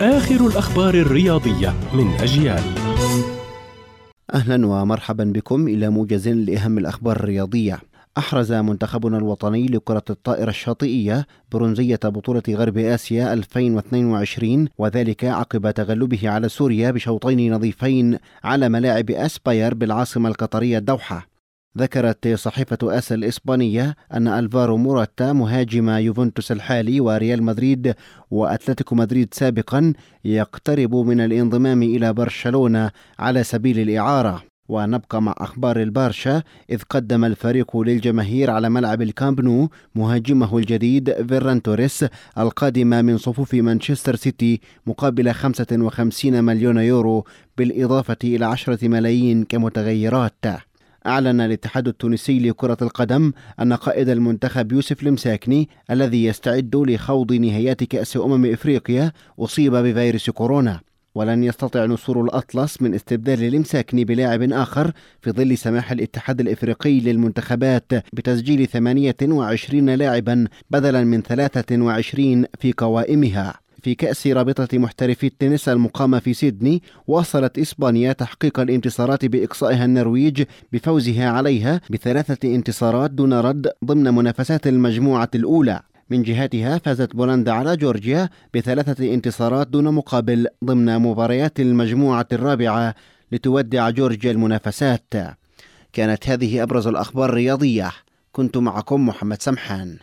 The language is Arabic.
آخر الأخبار الرياضية من أجيال. أهلا ومرحبا بكم إلى موجز لأهم الأخبار الرياضية. أحرز منتخبنا الوطني لكرة الطائرة الشاطئية برونزية بطولة غرب آسيا 2022 وذلك عقب تغلبه على سوريا بشوطين نظيفين على ملاعب أسباير بالعاصمة القطرية الدوحة ذكرت صحيفة آسا الإسبانية أن ألفارو موراتا مهاجم يوفنتوس الحالي وريال مدريد وأتلتيكو مدريد سابقا يقترب من الانضمام إلى برشلونة على سبيل الإعارة. ونبقى مع أخبار البارشا إذ قدم الفريق للجماهير على ملعب الكامب نو مهاجمه الجديد فيران توريس القادم من صفوف مانشستر سيتي مقابل 55 مليون يورو بالإضافة إلى 10 ملايين كمتغيرات. أعلن الاتحاد التونسي لكرة القدم أن قائد المنتخب يوسف المساكني الذي يستعد لخوض نهائيات كأس أمم إفريقيا أصيب بفيروس كورونا ولن يستطع نصور الأطلس من استبدال الإمساكني بلاعب آخر في ظل سماح الاتحاد الإفريقي للمنتخبات بتسجيل 28 لاعبا بدلا من 23 في قوائمها. في كأس رابطة محترفي التنس المقامة في سيدني واصلت إسبانيا تحقيق الانتصارات بإقصائها النرويج بفوزها عليها بثلاثة انتصارات دون رد ضمن منافسات المجموعة الأولى. من جهتها فازت بولندا على جورجيا بثلاثة انتصارات دون مقابل ضمن مباريات المجموعة الرابعة لتودع جورجيا المنافسات. كانت هذه أبرز الأخبار الرياضية. كنت معكم محمد سمحان.